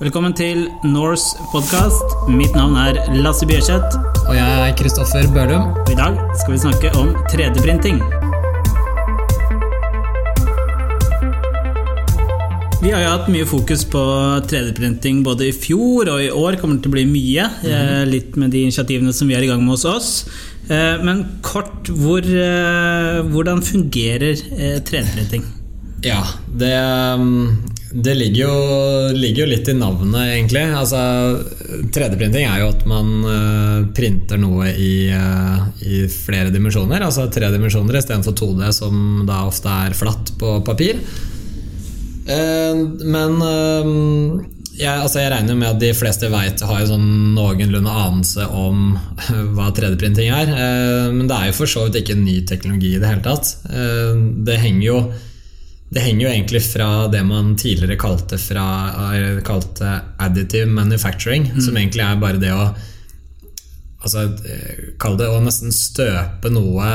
Velkommen til Norse podkast. Mitt navn er Lasse Bjørseth. Og jeg er Kristoffer Børlum. Og i dag skal vi snakke om 3D-printing. Vi har jo hatt mye fokus på 3D-printing både i fjor og i år. kommer det til å bli mye, eh, litt med de initiativene som vi er i gang med hos oss. Eh, Men kort, hvor, eh, hvordan fungerer eh, 3D-printing? Ja, det, um, det ligger, jo, ligger jo litt i navnet, egentlig. Altså, 3D-printing er jo at man uh, printer noe i, uh, i flere dimensjoner. Altså tre dimensjoner istedenfor 2D, som da ofte er flatt på papir. Uh, men jeg, altså jeg regner med at de fleste vet, har jo sånn noenlunde anelse om hva 3D-printing er. Men det er jo for så vidt ikke ny teknologi i det hele tatt. Det henger jo, det henger jo egentlig fra det man tidligere kalte, fra, eh, kalte additive manufacturing, som egentlig er bare det å altså, eh, Kall det å nesten støpe noe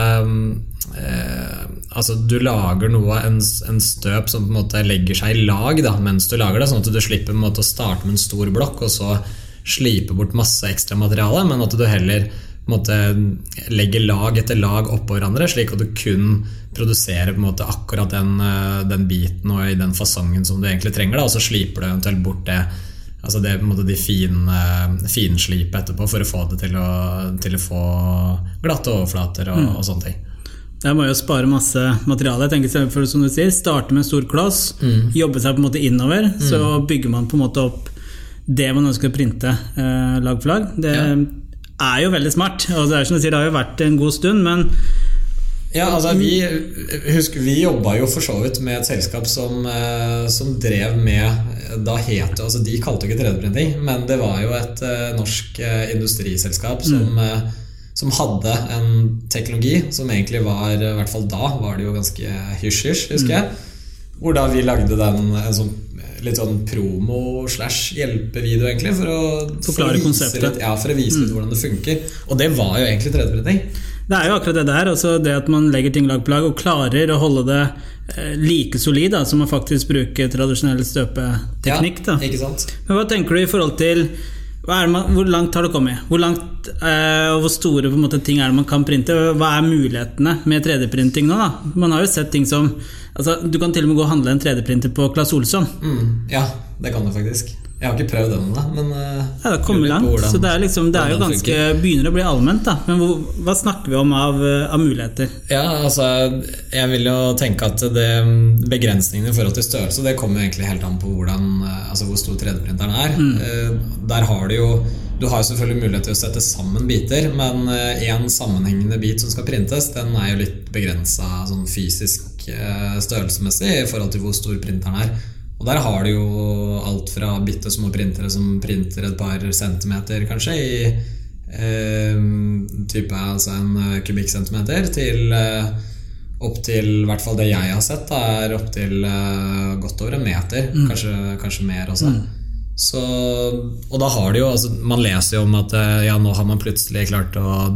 eh, Altså Du lager noe, en, en støp som på en måte legger seg i lag da, mens du lager det, sånn at du slipper på en måte å starte med en stor blokk og så slipe bort masse ekstra materiale, men at du heller måte legger lag etter lag oppå hverandre, slik at du kun produserer måte akkurat den, eh, den biten og i den fasongen som du egentlig trenger, da, og så sliper du eventuelt bort det Altså det måte de fine, finslipet etterpå for å få det til å, til å få glatte overflater og, og sånne ting. Jeg må jo spare masse materiale. Jeg tenker for, som du sier, Starte med en stor kloss, jobbe seg på en måte innover. Så bygger man på en måte opp det man ønsker å printe eh, lag for lag. Det Ja. Er jo veldig smart. og det er som du sier, det har jo vært en god stund, men Ja, altså vi, husk, vi jobba jo for så vidt med et selskap som, eh, som drev med Da het altså De kalte jo ikke 3D-printing, men det var jo et eh, norsk eh, industriselskap som, mm. som hadde en teknologi som egentlig var I hvert fall da var det jo ganske hysj-hysj, husker jeg. Hvor da vi lagde den en sånn litt sånn promo slash hjelpevideo, egentlig. For å Forklare konseptet. Litt, ja, for å vise litt hvordan det funker. Og det var jo egentlig 3D-printing. det er jo akkurat det der. Altså det at man legger ting lag på lag og klarer å holde det eh, like solid da, som å faktisk bruke tradisjonell støpeteknikk. da. Ikke sant? Men hva tenker du i forhold til man, Hvor langt har det kommet? Hvor langt eh, og hvor store måte, ting er det man kan printe? Hva er mulighetene med 3D-printing nå? da? Man har jo sett ting som altså, Du kan til og med gå og handle en 3D-printer på Claes Olsson. Mm, ja, det kan du faktisk. Jeg har ikke prøvd den ennå, men eh, Ja, det kommet langt. hvordan- Så det er, liksom, det er jo ganske. Begynner å bli allment, da. Men hvor, hva snakker vi om av, eh, av muligheter? Ja, altså Jeg vil jo tenke at det begrensningene i forhold til størrelse Det kommer jo egentlig helt an på hvordan, eh, altså hvor stor 3D-printeren er. Eh, Der har du jo Du har jo selvfølgelig mulighet til å sette sammen biter, men én sammenhengende bit som skal printes, den er jo litt begrensa sånn fysisk størrelsesmessig i forhold til hvor stor printeren er. Og der har du jo alt fra bitte små printere som printer et par centimeter, kanskje, i eh, type altså en eh, kubikkcentimeter, til eh, opp til i hvert fall det jeg har sett, da, er opp til eh, godt over en meter. Kanskje, kanskje mer også. Så, og da har de jo altså, Man leser jo om at eh, ja, nå har man plutselig klart å,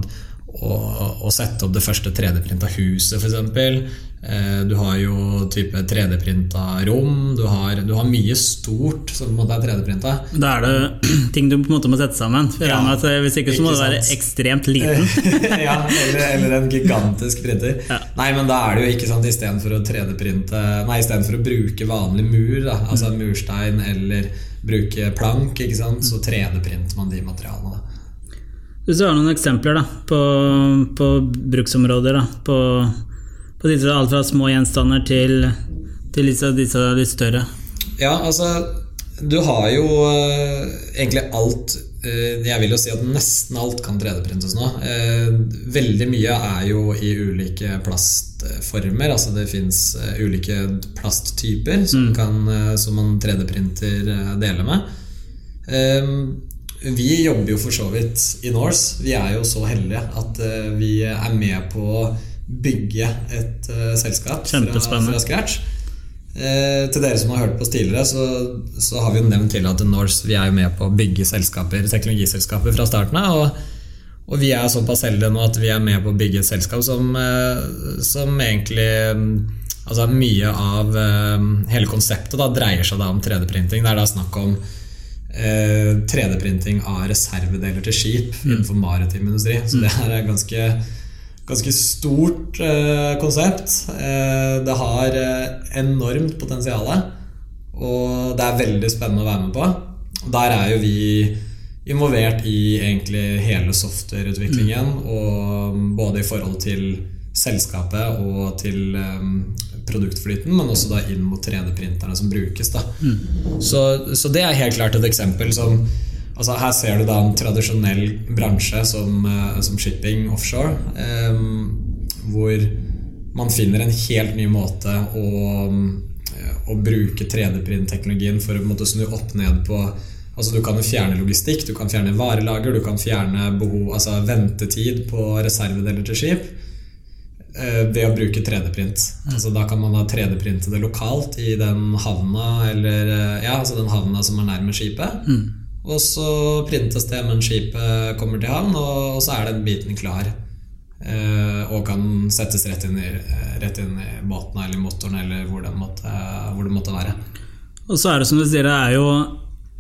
å, å sette opp det første 3D-printa huset, f.eks. Eh, du har jo type 3D-printa rom. Du har, du har mye stort som på en måte er 3D-printa. Da er det ting du på en måte må sette sammen. Ja, eh, Hvis ikke så må ikke det være ekstremt liten. ja, eller, eller en gigantisk printer. Ja. Nei, men da er det jo ikke sant istedenfor å 3D-printe Nei, istedenfor å bruke vanlig mur, da, altså Mm. murstein, eller bruke plank, ikke sant, så 3D-printer man de materialene. Hvis du har noen eksempler da, på, på bruksområder, da, på, på disse, alt fra små gjenstander til, til disse, disse litt større. Ja, altså Du har jo uh, egentlig alt uh, Jeg vil jo si at nesten alt kan 3D-printes nå. Uh, veldig mye er jo i ulike plastformer. Altså det fins ulike plasttyper som, kan, eh, som man 3D-printer eh, deler med. Vi jobber jo for så vidt i Norse. Vi er jo så heldige at vi er med på bygge et uh, selskap fra, fra scratch. Eh, til dere som har hørt på oss tidligere, så, så har vi jo nevnt tidligere at Norse vi er jo med på å bygge selskaper, teknologiselskaper fra starten av. Og, og vi er såpass heldige nå at vi er med på å bygge et selskap som, eh, som egentlig mm, Altså Mye av eh, hele konseptet da dreier seg da om 3D-printing. Det er da snakk om eh, 3D-printing av reservedeler til skip innenfor maritim industri. Så det her er ganske, ganske stort eh, konsept. Eh, det har eh, enormt potensial, og det er veldig spennende å være med på. Der er jo vi involvert i egentlig hele softwareutviklingen, og både i forhold til selskapet og til um, produktflyten, men også da inn mot 3D-printerne som brukes. Da. Mm. Så, så, det er helt klart et eksempel som altså Her ser du da en tradisjonell bransje som, uh, som shipping offshore, eh, hvor man finner en helt ny måte å, å bruke 3D-print-teknologien for å måte, snu opp ned på Altså Du kan jo fjerne logistikk, du kan fjerne varelager, du kan fjerne behov, altså ventetid på reservedeler til skip eh, ved å bruke 3D-print. Mm. Altså Da kan man da 3D-printe det lokalt i den havna eller, eh, ja, altså den havna som er nærmest skipet. Mm. Og så printes det mens skipet kommer til havn, og, så er den biten klar. Eh, og kan settes rett inn, i, rett inn i båten eller motoren eller hvor det måtte, hvor det måtte være. Og så er det som du sier, det er jo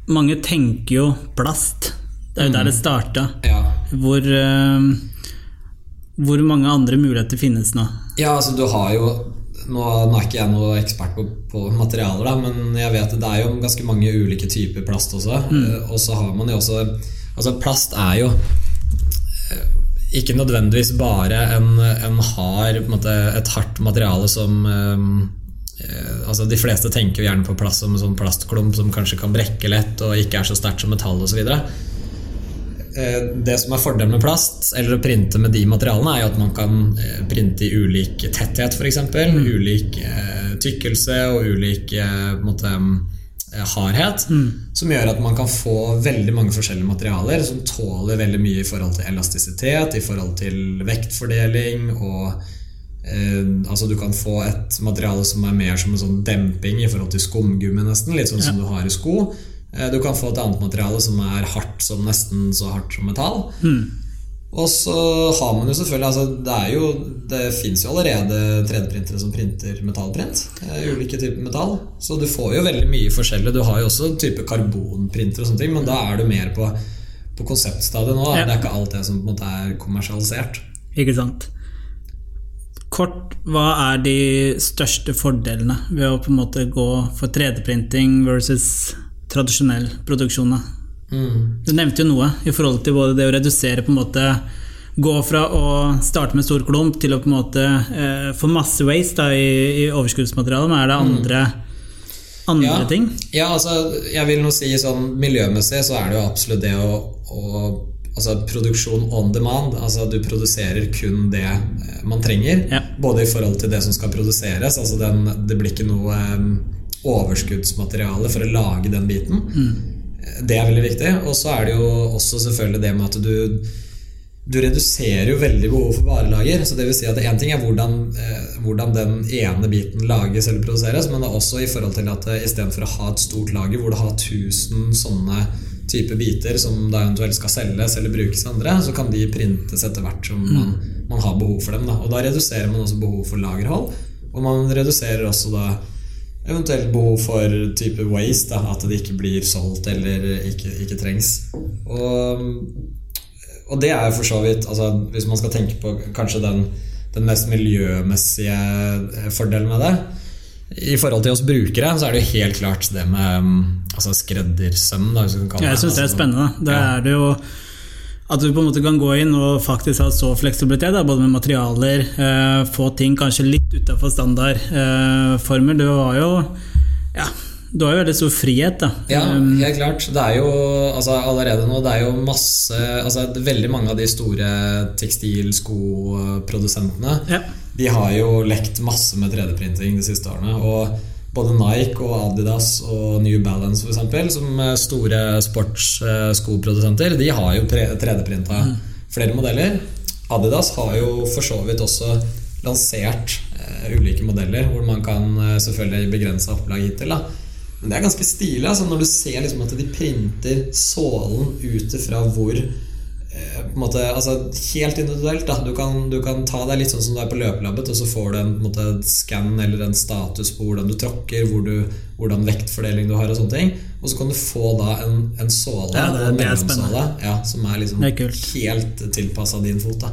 mange tenker jo plast. Det er jo der det mm. starta. Ja. Hvor, uh, hvor mange andre muligheter finnes nå? Ja, altså du har jo nå, nå er ikke jeg noe ekspert på, på, materialer, da, men jeg vet det er jo ganske mange ulike typer plast også. Mm. Uh, og så har man jo også Altså, plast er jo eh, ikke nødvendigvis bare en, en hard, en måte, et hardt materiale som um, Eh, altså De fleste tenker jo gjerne på plast som en sånn plastklump som kanskje kan brekke lett og ikke er så sterkt som metall osv. Eh, det som er fordelen med plast, eller å printe med de materialene, er jo at man kan eh, printe i ulik tetthet, f.eks. Mm. Ulik tykkelse og ulik måte, hardhet. Mm. Som gjør at man kan få veldig mange forskjellige materialer som tåler veldig mye i forhold til elastisitet, i forhold til vektfordeling og Eh, altså Du kan få et materiale som er mer som en sånn demping i forhold til skumgummi, nesten. Litt sånn som du har i sko. Eh, du kan få et annet materiale som er hardt som nesten så hardt som metall. Mm. Og så har man jo selvfølgelig altså Det, er jo, det fins jo allerede 3D-printere som printer metallprint. Eh, ulike typer metall. Så du får jo veldig mye forskjellig. Du har jo også type karbonprinter og sånne ting, men da er du mer på, på konseptstadiet nå. Ja. Det er ikke alt det som på en måte er kommersialisert. Ikke sant Kort, hva er de største fordelene ved å på en måte gå for 3D-printing versus tradisjonell produksjon? Mm. Du nevnte jo noe i forhold til både det å redusere på en måte Gå fra å starte med stor klump til å på en måte eh, få masse waste da, i, i overskuddsmaterialet, men er det mm. andre, mm. andre ja. ting? Ja, altså jeg vil nå si sånn miljømessig så er det jo absolutt det å, å altså produksjon on demand. Altså du produserer kun det eh, man trenger. Ja. Både i forhold til det som skal produseres. Altså den, det blir ikke noe um, overskuddsmateriale for å lage den biten. Mm. Det er veldig viktig. Og så er det jo også selvfølgelig det med at du du reduserer jo veldig behov for varelager. så det vil si at Én ting er hvordan, eh, hvordan, den ene biten lages eller produseres, men det er også i forhold til at eh, istedenfor å ha et stort lager hvor du har 1000 sånne type biter som da eventuelt skal selges eller brukes av andre, så kan de printes etter hvert som mm. man, man har behov for dem. Da. Og da reduserer man også behov for lagerhold, og man reduserer også da eventuelt behov for type waste, da, at det ikke blir solgt eller ikke, ikke trengs. Og, og, det er jo for så vidt altså, Hvis man skal tenke på kanskje den, den mest miljømessige fordelen med det, i forhold til oss brukere så er det jo helt klart det med mm, altså skreddersøm. Da, ja, jeg syns det er spennende. Det ja. er det jo at du på en måte kan gå inn og faktisk ha så fleksibilitet, da, både med materialer, eh, få ting kanskje litt utafor standardformer. Eh, du har jo ja, du har jo veldig stor frihet, da. Ja, um, helt klart. Det er jo altså, allerede nå Det er jo masse altså, Veldig mange av de store tekstilskoprodusentene ja. De har jo lekt masse med 3D-printing de siste årene. Og både Nike og Adidas og New Balance for eksempel, som store sportsskoprodusenter, de har jo 3D-printa mm. flere modeller. Adidas har jo for så vidt også lansert uh, ulike modeller hvor man kan selvfølgelig begrense opplag hittil. Da. Men det er ganske stilig altså, når du ser liksom at de printer sålen ut ifra hvor eh, på en måte, altså Helt individuelt. da Du kan, du kan ta deg litt sånn som du er på løpelabbet, og så får du en på en måte, skann eller en status på hvordan du tråkker, hvor du, hvordan vektfordeling du har, og sånne ting. Og så kan du få da en, en såle, Ja, det- en mellomsåle, ja, som er liksom er helt tilpassa din fot. da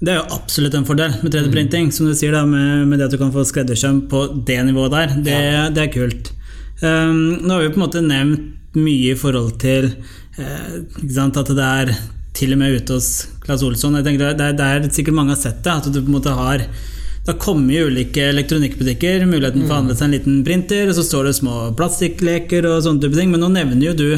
Det er jo absolutt en fordel med 3D-printing, som du sier da, med, med det at du kan få skreddersøm på det nivået der. Det, det er kult. Um, nå har vi på en måte nevnt mye i forhold til eh, sant, at det er til og med ute hos Claes Olsson. Jeg tenker det er, det er sikkert mange har sett det, at du på en måte har kommet i ulike elektronikkbutikker muligheten for å handle seg en liten printer, og så står det små plastikkleker og sånne type ting. Men nå nevner jo du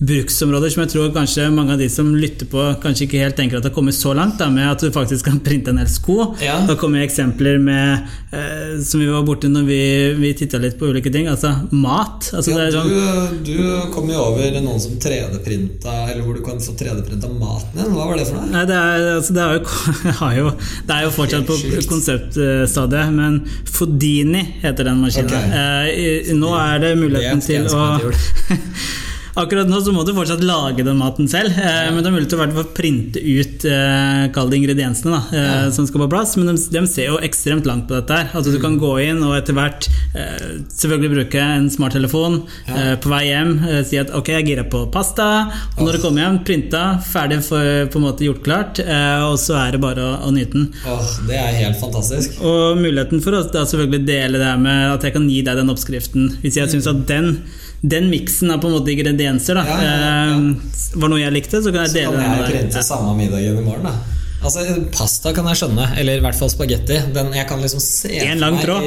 bruksområder som jeg tror kanskje mange av de som lytter på, kanskje ikke helt tenker at det har kommet så langt, da, med at du faktisk kan printe en hel sko. Ja. Da kommer eksempler med, eh, som vi var borte når vi, vi titta litt på ulike ting, altså mat. Altså, det Ja, sånn, du, du kom jo over noen som 3D-printa Eller hvor du kan få 3D-printa maten din. Hva var det for noe? Nei, det er, altså, det, er jo, det er jo fortsatt på konseptstadiet, men Fodini heter den maskinen. Okay. Eh, nå er det muligheten Det til å Akkurat nå så må du fortsatt lage den maten selv, eh, men det er mulig til å printe ut eh, kall det ingrediensene da, eh, som skal på plass. Men de, de ser jo ekstremt langt på dette. her Altså Du kan gå inn og etter hvert eh, selvfølgelig bruke en smarttelefon ja. på vei hjem. Eh, si at ok, jeg girer på pasta. Og når du kommer hjem, printa, ferdig for, på en måte gjort klart. Eh, og så er det bare å, å nyte den. Åh, det er helt fantastisk. Og muligheten for å da selvfølgelig dele det her med at jeg kan gi deg den oppskriften. Hvis jeg syns at den, den miksen av på en måte ingredienser da, Ja, ja, ja. eh, var noe jeg likte, så kan jeg Så dele kan jeg deg. printe samme middagen i morgen, da. Altså, Pasta kan jeg skjønne, eller i hvert fall spagetti. Jeg kan liksom se En lang tråd.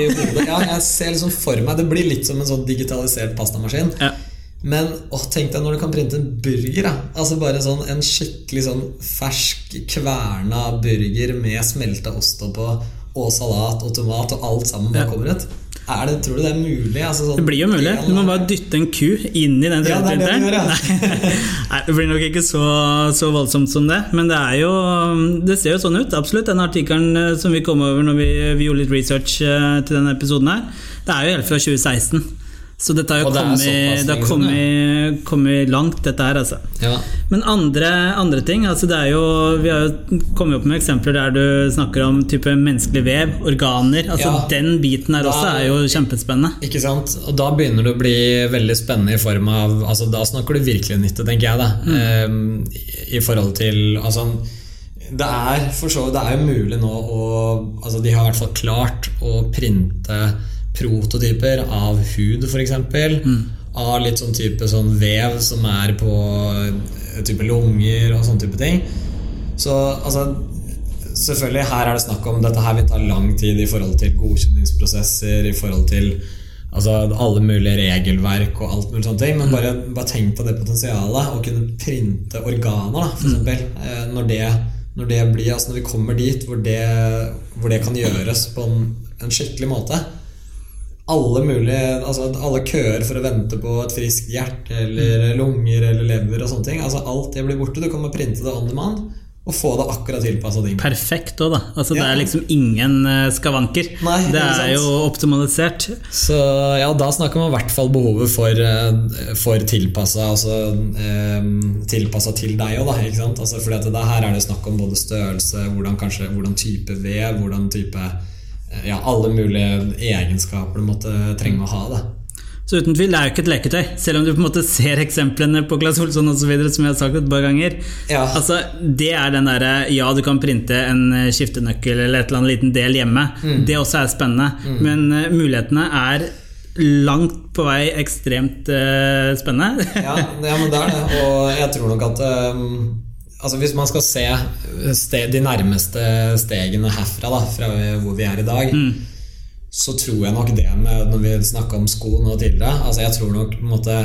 Ja, jeg ser liksom for meg Det blir litt som en sånn digitalisert pastamaskin. Ja. Men åh, tenk deg når du kan printe en burger. Da. Altså bare sånn En skikkelig sånn fersk, kverna burger med smelta ost oppå, og salat og tomat, og alt sammen bare Ja. kommer ut. Er det, tror du det er mulig? Altså, sånn, Det blir jo mulig. Du må bare dytte en ku inn i den Ja, det det ja. Nei, Nei, det blir nok ikke så, så voldsomt som det, men det er jo Det ser jo sånn ut, absolutt. Den artikkelen eh, som vi kom over når vi, vi gjorde litt research eh, til denne episoden her, det er jo helt fra 2016. Så dette har jo det kommet, det kommet, kommet langt, dette her, altså. Ja. Men andre, andre ting altså det er jo, Vi har jo kommet opp med eksempler der du snakker om type menneskelig vev, organer. altså Ja. Den biten her Da- også er jo kjempespennende. Ikke sant? Og da begynner det å bli veldig spennende i form av altså Da snakker du virkelig nytte, tenker jeg. da Mm. i, I forhold til Altså det er for så Det er jo mulig nå å altså De har i hvert fall klart å printe prototyper av hud, f.eks. Mm. Av litt sånn type sånn vev som er på eh, type lunger og sånne type ting. Så altså Selvfølgelig, her er det snakk om dette her vil ta lang tid i forhold til godkjenningsprosesser, i forhold til altså, alle mulige regelverk og alt mulig sånne ting. Men bare, bare tenk på det potensialet å kunne printe organer, da, for eksempel. Eh, Når det, når det blir, altså når vi kommer dit hvor det, hvor det kan gjøres på en, en skikkelig måte. Alle mulige, altså alle køer for å vente på et friskt hjerte eller lunger eller lever og sånne ting. Altså Alt det blir borte. Du kan printe det on demand og få det akkurat tilpassa din. Perfekt òg, da. Altså, Det er liksom ingen eh, skavanker. Nei, det er jo optimalisert. Så ja, da snakker man i hvert fall behovet for, eh, for tilpassa altså, eh, tilpassa til deg òg, da. Ikke sant? Altså, fordi at det her er det snakk om både størrelse, hvordan, kanskje, hvordan type ved, hvordan type Ja, alle mulige egenskaper du måtte trenge å ha. da Så uten tvil, det er jo ikke et leketøy. Selv om du på en måte ser eksemplene på Claes Olsson osv., som jeg har sagt et par ganger. Ja. Altså, Det er den derre Ja, du kan printe en eh, skiftenøkkel eller et eller annet liten del hjemme. Mm. Det også er spennende. Men uh, mulighetene er langt på vei ekstremt uh, spennende. ja, ja, men det er det. Og jeg tror nok at um, altså Hvis man skal se sted, de nærmeste stegene herfra, da, fra hvor vi er i dag, så tror jeg nok det med Når vi snakka om sko nå tidligere altså Jeg tror nok måte,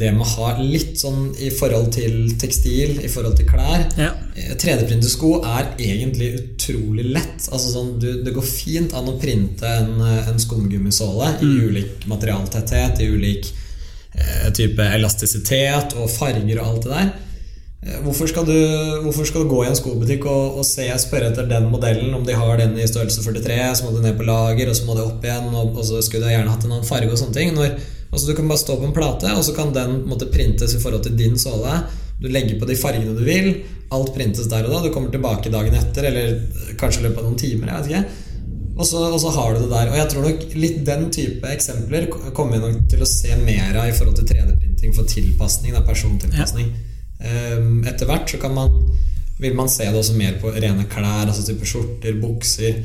det med å ha litt sånn i forhold til tekstil, i forhold til klær Ja. eh, 3D-printersko er egentlig utrolig lett. Altså sånn, du, det går fint an å printe en, eh, en skumgummisåle i ulik materialtetthet, i ulik eh, type elastisitet og farger og alt det der. Eh, Hvorfor skal, du, hvorfor skal du gå i en skobutikk og, og se, spørre etter den modellen, om de har den i størrelse 43, så må du ned på lager, og så må du opp igjen, og, og så skulle du gjerne hatt en annen farge og sånne ting. Når, altså Du kan bare stå på en plate, og så kan den måte printes i forhold til din såle, Du legger på de fargene du vil. Alt printes der og da. Du kommer tilbake dagen etter, eller kanskje i løpet av noen timer. jeg vet ikke og så, og så, har du det der. Og jeg tror nok litt den type eksempler kommer vi nok til å se mer av i forhold til 3D-printing for tilpasning. Da, persontilpasning. Ja. Um, etter hvert så kan man, vil man se det også mer på rene klær, altså type skjorter, bukser.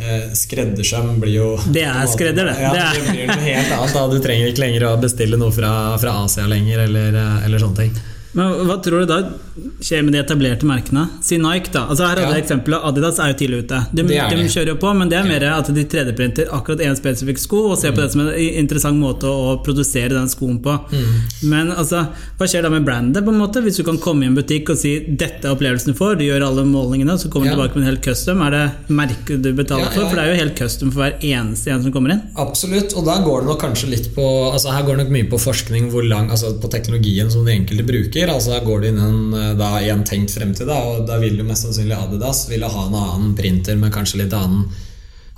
Uh, skreddersøm blir jo Det er skredder, det. Ja, det, blir noe helt annet. Da. Du trenger ikke lenger å bestille noe fra, fra Asia lenger, eller, eh, eller sånne ting. Men Hva tror du da skjer med de etablerte merkene? Si Nike, da. Altså her hadde ja. eksempelet Adidas er jo tidlig ute. De, de, de kjører jo på, men det er mer at de 3D-printer akkurat én spesifikk sko og ser mm. på det som en interessant måte å produsere den skoen på. Mm. Men altså, hva skjer da med brandet, på en måte? Hvis du kan komme i en butikk og si 'dette er opplevelsen du får', du gjør alle målingene, så kommer du ja. tilbake med en helt custom. Er det merket du betaler for? For det er jo helt custom for hver eneste en som kommer inn. Absolutt, og da går det nok kanskje litt på altså Her går det nok mye på forskning, hvor lang, altså på teknologien som de enkelte bruker. altså går det inn eh, da, i en tenkt fremtid, da, og da vil jo mest sannsynlig Adidas ville ha en annen printer med kanskje litt annen,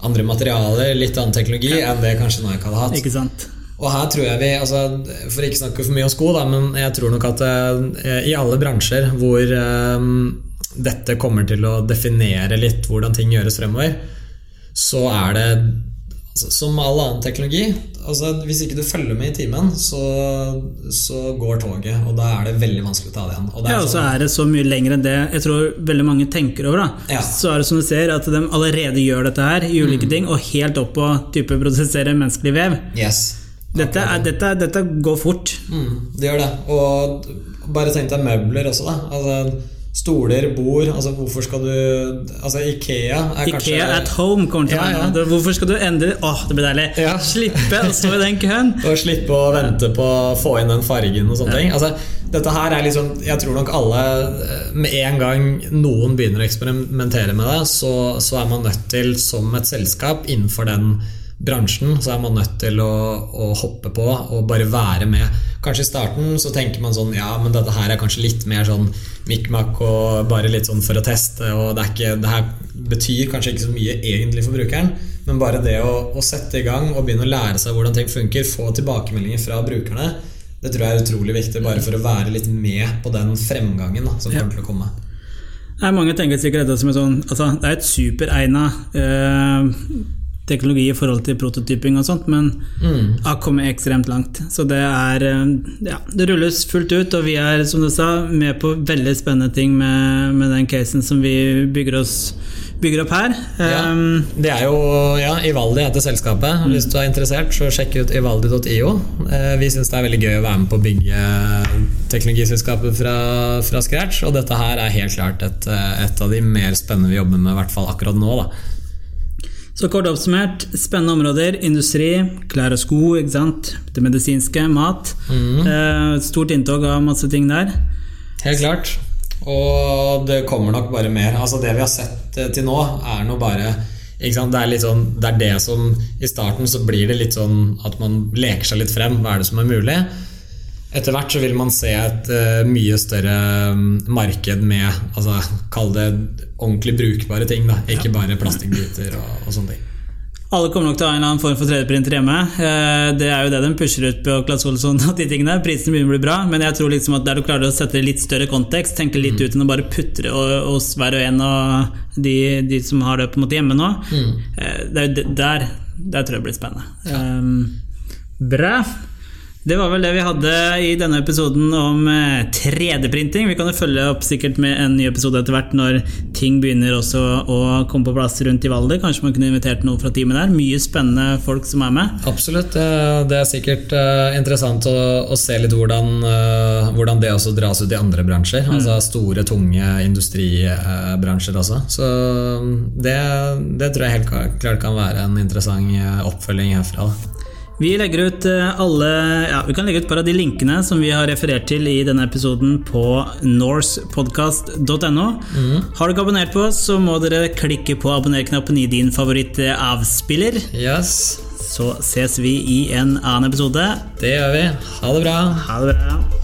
andre materialer, litt annen teknologi enn det kanskje Nike hadde hatt. Ikke sant? Og her tror jeg vi, altså, For ikke snakke for mye om sko, da, men jeg tror nok at uh, i alle bransjer hvor uh, dette kommer til å definere litt hvordan ting gjøres fremover, så er det altså, som all annen teknologi altså, Hvis ikke du følger med i timen, så, så, går toget. Og da er det veldig vanskelig å ta det igjen. Og ja, og så sånn- er det så mye lenger enn det jeg tror veldig mange tenker over. da ja. Så er det som du ser, at de allerede gjør dette her i ulike mm. ting, og helt opp på type produsere menneskelig vev. Yes. Dette, er, dette, dette, går fort. Mm, det gjør det. Og bare tenk deg møbler også, da. Altså Stoler, bord altså Hvorfor skal du Altså Ikea er Ikea kanskje at home kommer til ja, ja. Hvorfor skal du endre Åh, det blir deilig! Ja. Slippe å stå i den køen! og slippe å vente på å få inn den fargen og sånne ting. Altså, dette her er liksom Jeg tror nok alle Med en gang noen begynner å eksperimentere med det, så, så er man nødt til, som et selskap innenfor den bransjen, så er man nødt til å, å, hoppe på og bare være med. Kanskje i starten så tenker man sånn Ja, men dette her er kanskje litt mer sånn mikmak og bare litt sånn for å teste, og det, ikke, det her betyr kanskje ikke så mye egentlig for brukeren, men bare det å, å, sette i gang og begynne å lære seg hvordan ting funker, få tilbakemeldinger fra brukerne, det tror jeg er utrolig viktig bare for å være litt med på den fremgangen da, som ja. kommer til å komme. Nei, mange tenker sikkert dette som en sånn altså, Det er et superegna øh, teknologi i forhold til prototyping og sånt, men mm. har kommet ekstremt langt. Så det er eh, Ja, det rulles fullt ut, og vi er, som du sa, med på veldig spennende ting med, med den casen som vi bygger, oss, bygger opp her. Ja, um, det er jo ja, Ivaldi heter selskapet. Mm. Hvis du er interessert, så sjekk ut ivaldi.io. Eh, vi syns det er veldig gøy å være med på å bygge teknologiselskapet fra, fra scratch, og dette her er helt klart et, et av de mer spennende vi jobber med, i hvert fall akkurat nå. da så kort oppsummert, spennende områder. Industri, klær og sko, ikke sant? det medisinske, mat. Mm. Eh, stort inntog av masse ting der. Helt klart. Og det kommer nok bare mer. Altså Det vi har sett eh, til nå, er nå bare det er, sånn, det er det som I starten så blir det litt sånn at man leker seg litt frem. Hva er det som er mulig? Etter hvert så vil man se et uh, mye større um, marked med altså, Kall det ordentlig brukbare ting, da. ikke ja. bare plastikkbiter og, og, sånne ting. Alle kommer nok til å ha en eller annen form for 3D-printer hjemme. Uh, det er jo det de pusher ut på Claes Olsson og de tingene. Prisen begynner å bli bra, men jeg tror liksom at der du klarer å sette litt større kontekst, tenke litt mm. ut enn å bare putte det hos hver og en av de, de, som har det på en måte hjemme nå, mm. uh, det er jo der, der tror jeg det blir spennende. Ja. Um, bra. Det var vel det vi hadde i denne episoden om 3D-printing. Eh, vi kan jo følge opp sikkert med en ny episode etter hvert når ting begynner også å komme på plass rundt i Valder. Kanskje man kunne invitert noen fra teamet der. Mye spennende folk som er med. Absolutt. Det er sikkert eh, interessant å, å se litt hvordan, eh, hvordan, det også dras ut i andre bransjer. Mm. Altså store, tunge industribransjer også. Så mm, det, det tror jeg helt klart kan være en interessant oppfølging herfra. Da. Vi legger ut eh, alle ja, Vi kan legge ut bare de linkene som vi har referert til i denne episoden på norsepodcast.no. Mm. Har du ikke abonnert på oss, så må dere klikke på abonner-knappen i din favoritt-avspiller. Yes. Så ses vi i en annen episode. Det gjør vi. Ha det bra. Ha det bra.